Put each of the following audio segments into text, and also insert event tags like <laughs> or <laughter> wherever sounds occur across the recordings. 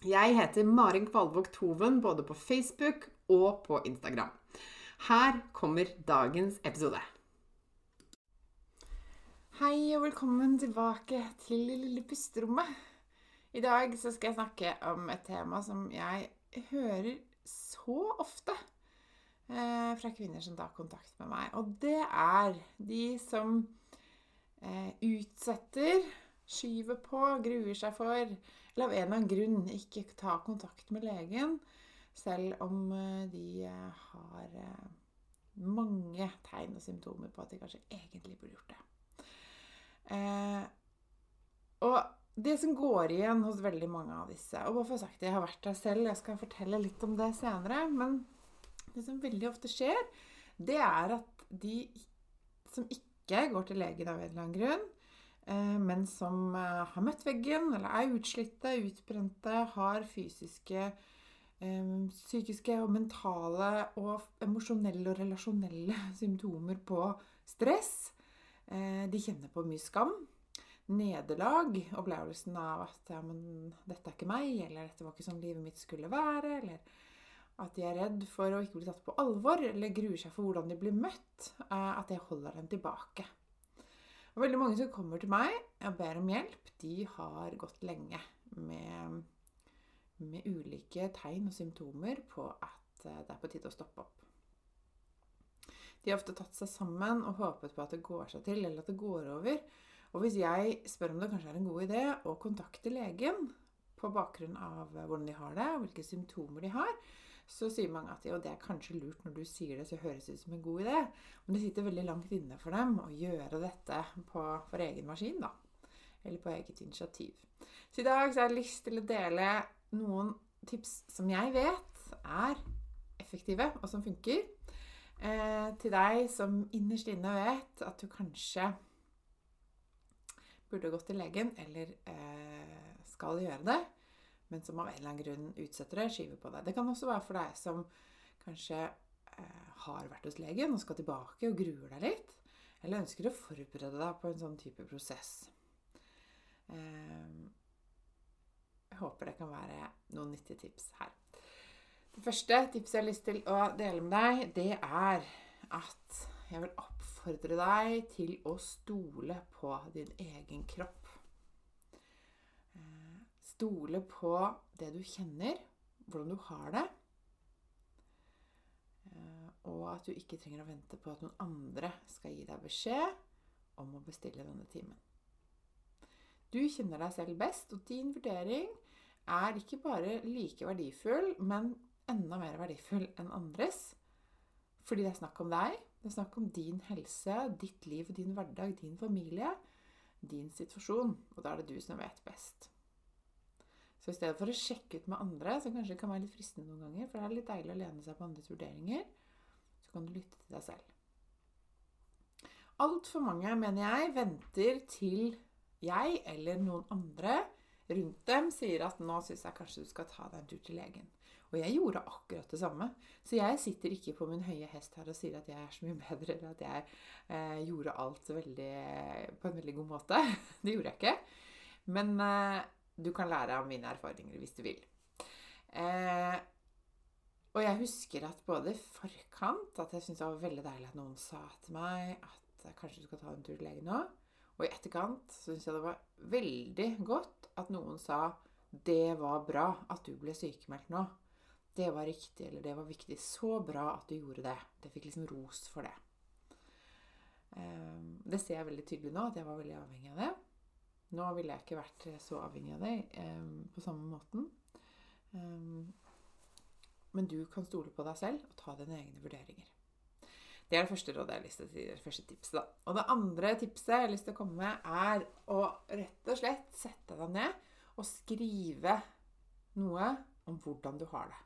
Jeg heter Marin Kvalvåg Toven både på Facebook og på Instagram. Her kommer dagens episode. Hei og velkommen tilbake til lille pusterommet. I dag så skal jeg snakke om et tema som jeg hører så ofte eh, fra kvinner som tar kontakt med meg. Og det er de som eh, utsetter, skyver på, gruer seg for eller av en eller annen grunn ikke ta kontakt med legen, selv om eh, de eh, har eh, mange tegn og symptomer på at de kanskje egentlig burde gjort det. Og det som går igjen hos veldig mange av disse Og bare for sagt, det, Jeg har vært der selv, jeg skal fortelle litt om det senere. Men det som veldig ofte skjer, det er at de som ikke går til legen av en eller annen grunn, men som eh, har møtt veggen, eller er utslitte, utbrente, har fysiske, eh, psykiske og mentale og emosjonelle og relasjonelle <laughs> symptomer på stress. De kjenner på mye skam, nederlag, opplevelsen av at ja, men dette er ikke meg, eller dette var ikke sånn livet mitt skulle være, eller at de er redd for å ikke bli tatt på alvor, eller gruer seg for hvordan de blir møtt. At det holder dem tilbake. Og veldig mange som kommer til meg og ber om hjelp, de har gått lenge med, med ulike tegn og symptomer på at eh, det er på tide å stoppe opp. De har ofte tatt seg sammen og håpet på at det går seg til, eller at det går over. Og hvis jeg spør om det kanskje er en god idé å kontakte legen på bakgrunn av hvordan de har det, og hvilke symptomer de har, så sier mange at jo, det er kanskje lurt når du sier det, så høres det ut som en god idé. Men det sitter veldig langt inne for dem å gjøre dette på, for egen maskin, da. Eller på eget initiativ. Så i dag så har jeg lyst til å dele noen tips som jeg vet er effektive, og som funker. Eh, til deg som innerst inne vet at du kanskje burde gått til legen, eller eh, skal gjøre det men som av en eller annen grunn utsetter det, skyver på det. Det kan også være for deg som kanskje eh, har vært hos legen og skal tilbake og gruer deg litt. Eller ønsker å forberede deg på en sånn type prosess. Eh, jeg håper det kan være noen nyttige tips her. Det første tipset jeg har lyst til å dele med deg, det er at jeg vil oppfordre deg til å stole på din egen kropp. Stole på det du kjenner, hvordan du har det. Eh, og at du ikke trenger å vente på at noen andre skal gi deg beskjed om å bestille denne timen. Du kjenner deg selv best, og din vurdering er ikke bare like verdifull, men enda mer verdifull enn andres. Fordi det er snakk om deg. Det er snakk om din helse, ditt liv, din hverdag, din familie, din situasjon. Og da er det du som vet best. Så i stedet for å sjekke ut med andre, som kanskje kan være litt fristende noen ganger, for det er litt deilig å lene seg på andres vurderinger, så kan du lytte til deg selv. Altfor mange, mener jeg, venter til jeg eller noen andre rundt dem sier at 'nå syns jeg kanskje du skal ta deg en tur til legen'. Og jeg gjorde akkurat det samme. Så jeg sitter ikke på min høye hest her og sier at jeg er så mye bedre, eller at jeg eh, gjorde alt veldig, på en veldig god måte. <laughs> det gjorde jeg ikke. Men eh, du kan lære av mine erfaringer hvis du vil. Eh, og jeg husker at både forkant at jeg syntes det var veldig deilig at noen sa til meg at kanskje du skal ta en tur til legen nå. Og i etterkant syns jeg det var veldig godt at noen sa det var bra at du ble sykemeldt nå. Det var riktig, eller det var viktig. Så bra at du gjorde det. Det fikk liksom ros for det. Ehm, det ser jeg veldig tydelig nå, at jeg var veldig avhengig av det. Nå ville jeg ikke vært så avhengig av deg eh, på samme måten. Ehm, men du kan stole på deg selv og ta dine egne vurderinger. Det er det første rådet jeg har lyst til å si, første tipset. da. Og det andre tipset jeg har lyst til å komme med, er å rett og slett sette deg ned og skrive noe om hvordan du har det.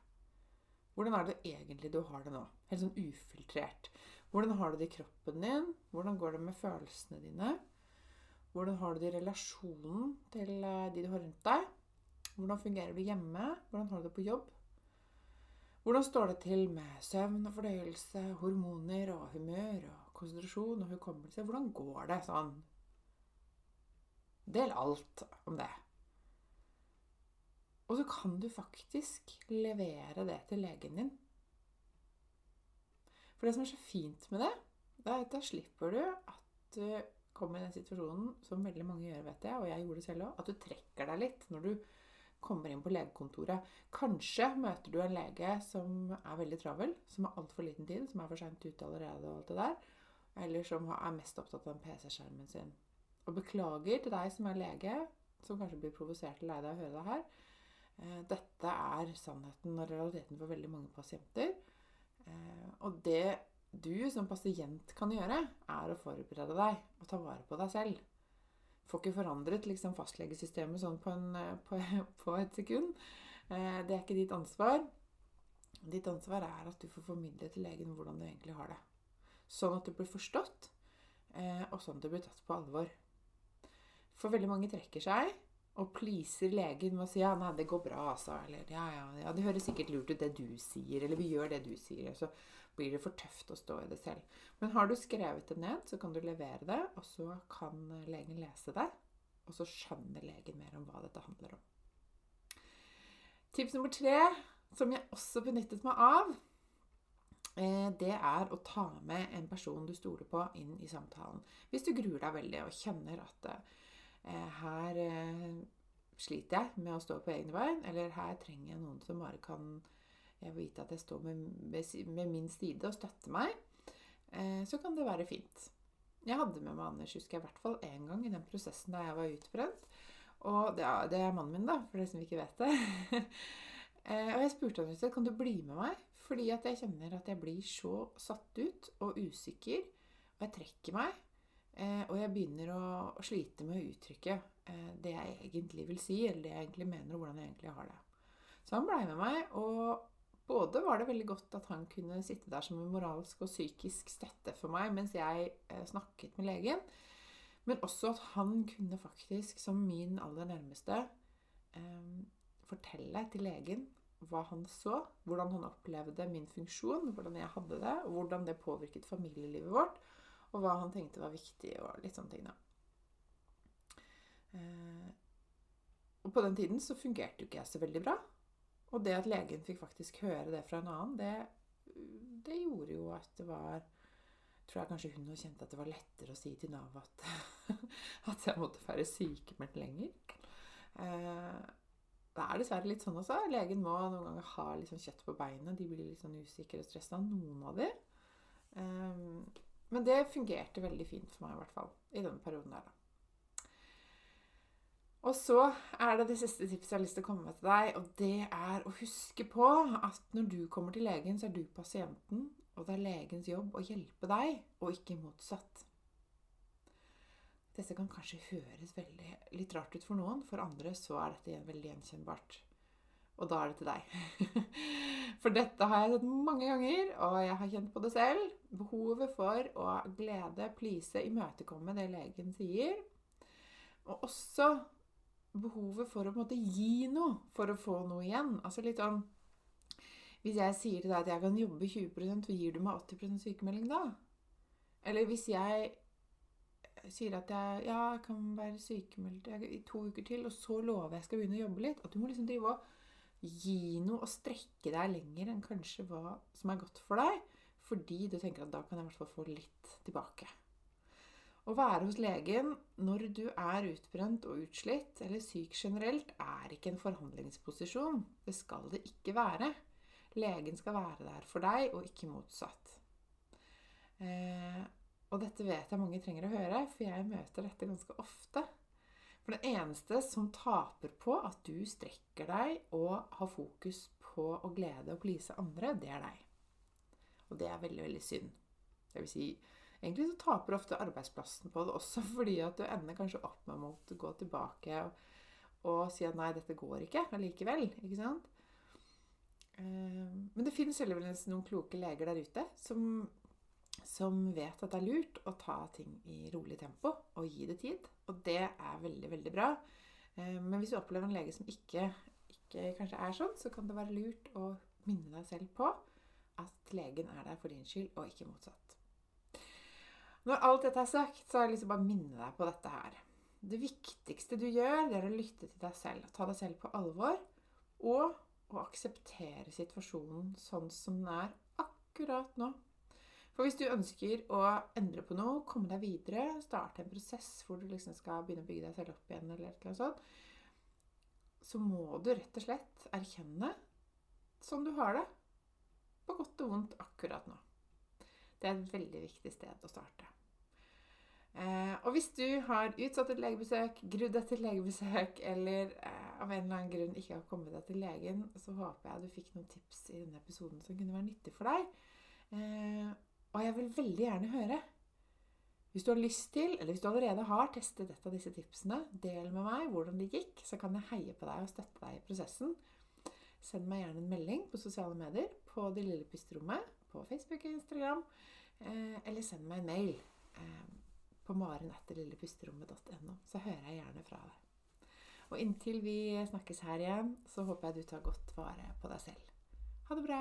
Hvordan er det egentlig du har det nå? Helt sånn ufiltrert. Hvordan har du det i kroppen din? Hvordan går det med følelsene dine? Hvordan har du det i relasjonen til eh, de du har rundt deg? Hvordan fungerer du hjemme? Hvordan har du det på jobb? Hvordan står det til med søvn og fordøyelse, hormoner og humør og konsentrasjon og hukommelse? Hvordan går det sånn? Del alt om det. Og så kan du faktisk levere det til legen din. For det som er så fint med det, det er at da slipper du at du kommer i den situasjonen som veldig mange gjør, vet jeg, og jeg gjorde det selv òg, at du trekker deg litt når du kommer inn på legekontoret. Kanskje møter du en lege som er veldig travel, som har altfor liten tid, som er for seint ute allerede, og alt det der, eller som er mest opptatt av PC-skjermen sin. Og beklager til deg som er lege, som kanskje blir provosert og lei deg å høre det her. Eh, dette er sannheten og realiteten for veldig mange pasienter. Eh, og det du som pasient kan gjøre, er å forberede deg og ta vare på deg selv får ikke forandret liksom, fastlegesystemet sånn på, en, eh, på, <laughs> på, et sekund. Eh, det er ikke ditt ansvar. Ditt ansvar er at du får formidle til legen hvordan du egentlig har det. Sånn at det blir forstått, eh, og sånn at det blir tatt på alvor. For veldig mange trekker seg og pleaser legen med å si ja, nei, det går bra, altså. Eller ja, ja, ja, det høres sikkert lurt ut det du sier. Eller vi gjør det du sier. Så blir det for tøft å stå i det selv. Men har du skrevet det ned, så kan du levere det, og så kan legen lese det. Og så skjønner legen mer om hva dette handler om. Tips nummer tre, som jeg også benyttet meg av, eh, det er å ta med en person du stoler på, inn i samtalen. Hvis du gruer deg veldig og kjenner at eh, her eh, sliter jeg med å stå på egne bein, eller her trenger jeg noen som bare kan vil vite at jeg står med, med min side og støtter meg, eh, så kan det være fint. Jeg hadde med meg Anders husker jeg, i hvert fall én gang i den prosessen da jeg var utbrent. Og det er, det er mannen min, da, for dere som ikke vet det. <laughs> eh, og jeg spurte han kan du bli med meg, fordi at jeg kjenner at jeg blir så satt ut og usikker. Og jeg trekker meg. Eh, og jeg begynner å, å slite med å uttrykke det jeg egentlig vil si, eller det jeg egentlig mener, og hvordan jeg egentlig har det. Så han blei med meg, og både var det veldig godt at han kunne sitte der som en moralsk og psykisk støtte for meg mens jeg eh, snakket med legen, men også at han kunne faktisk, som min aller nærmeste, eh, fortelle til legen hva han så, hvordan han opplevde min funksjon, hvordan jeg hadde det, og hvordan det påvirket familielivet vårt, og hva han tenkte var viktig, og litt sånne ting, da. Eh, og på den tiden så fungerte jo ikke jeg så veldig bra. Og det at legen fikk faktisk høre det fra en annen, det, det gjorde jo at det var tror jeg kanskje hun kjente at det var lettere å si til Nav at, <laughs> at jeg måtte være sykemeldt lenger. Eh, det er dessverre litt sånn også. Legen må noen ganger ha liksom kjøtt på beinet. De blir litt sånn usikre og stressa, noen av de. Eh, men det fungerte veldig fint for meg, i hvert fall. I denne perioden der, da. Og så er det det siste tipset jeg har lyst til å komme med til deg, og det er å huske på at når du kommer til legen, så er du pasienten, og det er legens jobb å hjelpe deg, og ikke motsatt. Dette kan kanskje høres veldig litt rart ut for noen, for andre så er dette veldig gjenkjennbart. Og da er det til deg. <laughs> For dette har jeg sett mange ganger, og jeg har kjent på det selv. Behovet for å glede, please, imøtekomme det legen sier. Og også behovet for å på en måte gi noe for å få noe igjen. Altså litt sånn Hvis jeg sier til deg at jeg kan jobbe 20 så gir du meg 80% sykemelding da? Eller hvis jeg sier at jeg ja, kan være sykemeldt i to uker til, og så lover jeg skal begynne å jobbe litt. At du må liksom drive og gi noe og strekke deg lenger enn kanskje hva som er godt for deg. Fordi du tenker at da kan jeg i hvert fall få litt tilbake. Å være hos legen når du er utbrent og utslitt eller syk generelt, er ikke en forhandlingsposisjon. Det skal det ikke være. Legen skal være der for deg, og ikke motsatt. Eh, og dette vet jeg mange trenger å høre, for jeg møter dette ganske ofte. For det eneste som taper på at du strekker deg og har fokus på å glede og please andre, det er deg. Og det er veldig, veldig synd. Det vil si, egentlig så taper ofte arbeidsplassen på det også, <laughs> fordi at du ender kanskje opp med å gå tilbake og, og si at nei, dette går ikke allikevel. Ikke sant? Eh, men det finnes heldigvis noen kloke leger der ute som som vet at det er lurt å ta ting i rolig tempo og gi det tid. Og det er veldig, veldig bra. Eh, men hvis du opplever en lege som ikke, ikke kanskje er sånn, så kan det være lurt å minne deg selv på at legen er der for din skyld, og ikke motsatt. Når alt dette er sagt, så har jeg lyst til å bare minne deg på dette her. Det viktigste du gjør, det er å lytte til deg selv. Ta deg selv på alvor. Og å akseptere situasjonen sånn som den er akkurat nå. For hvis du ønsker å endre på noe, komme deg videre, starte en prosess hvor du liksom skal begynne å bygge deg selv opp igjen, eller noe sånt, så må du rett og slett erkjenne sånn du har det, på godt og vondt akkurat nå. Det er et veldig viktig sted å starte. Eh, og hvis du har utsatt et legebesøk, grudd deg et legebesøk, eller eh, av en eller annen grunn ikke har kommet deg til legen, så håper jeg du fikk noen tips i denne episoden som kunne være nyttig for deg. Eh, og jeg vil veldig gjerne høre. Hvis du har lyst til, eller hvis du allerede har testet et av disse tipsene, del med meg hvordan det gikk, så kan jeg heie på deg og støtte deg i prosessen. Send meg gjerne en melding på sosiale medier, på Det lille pusterommet, på Facebook og Instagram, eh, eller send meg en mail eh, på marenetterlillepusterommet.no, så hører jeg gjerne fra deg. Og inntil vi snakkes her igjen, så håper jeg du tar godt vare på deg selv. Ha det bra!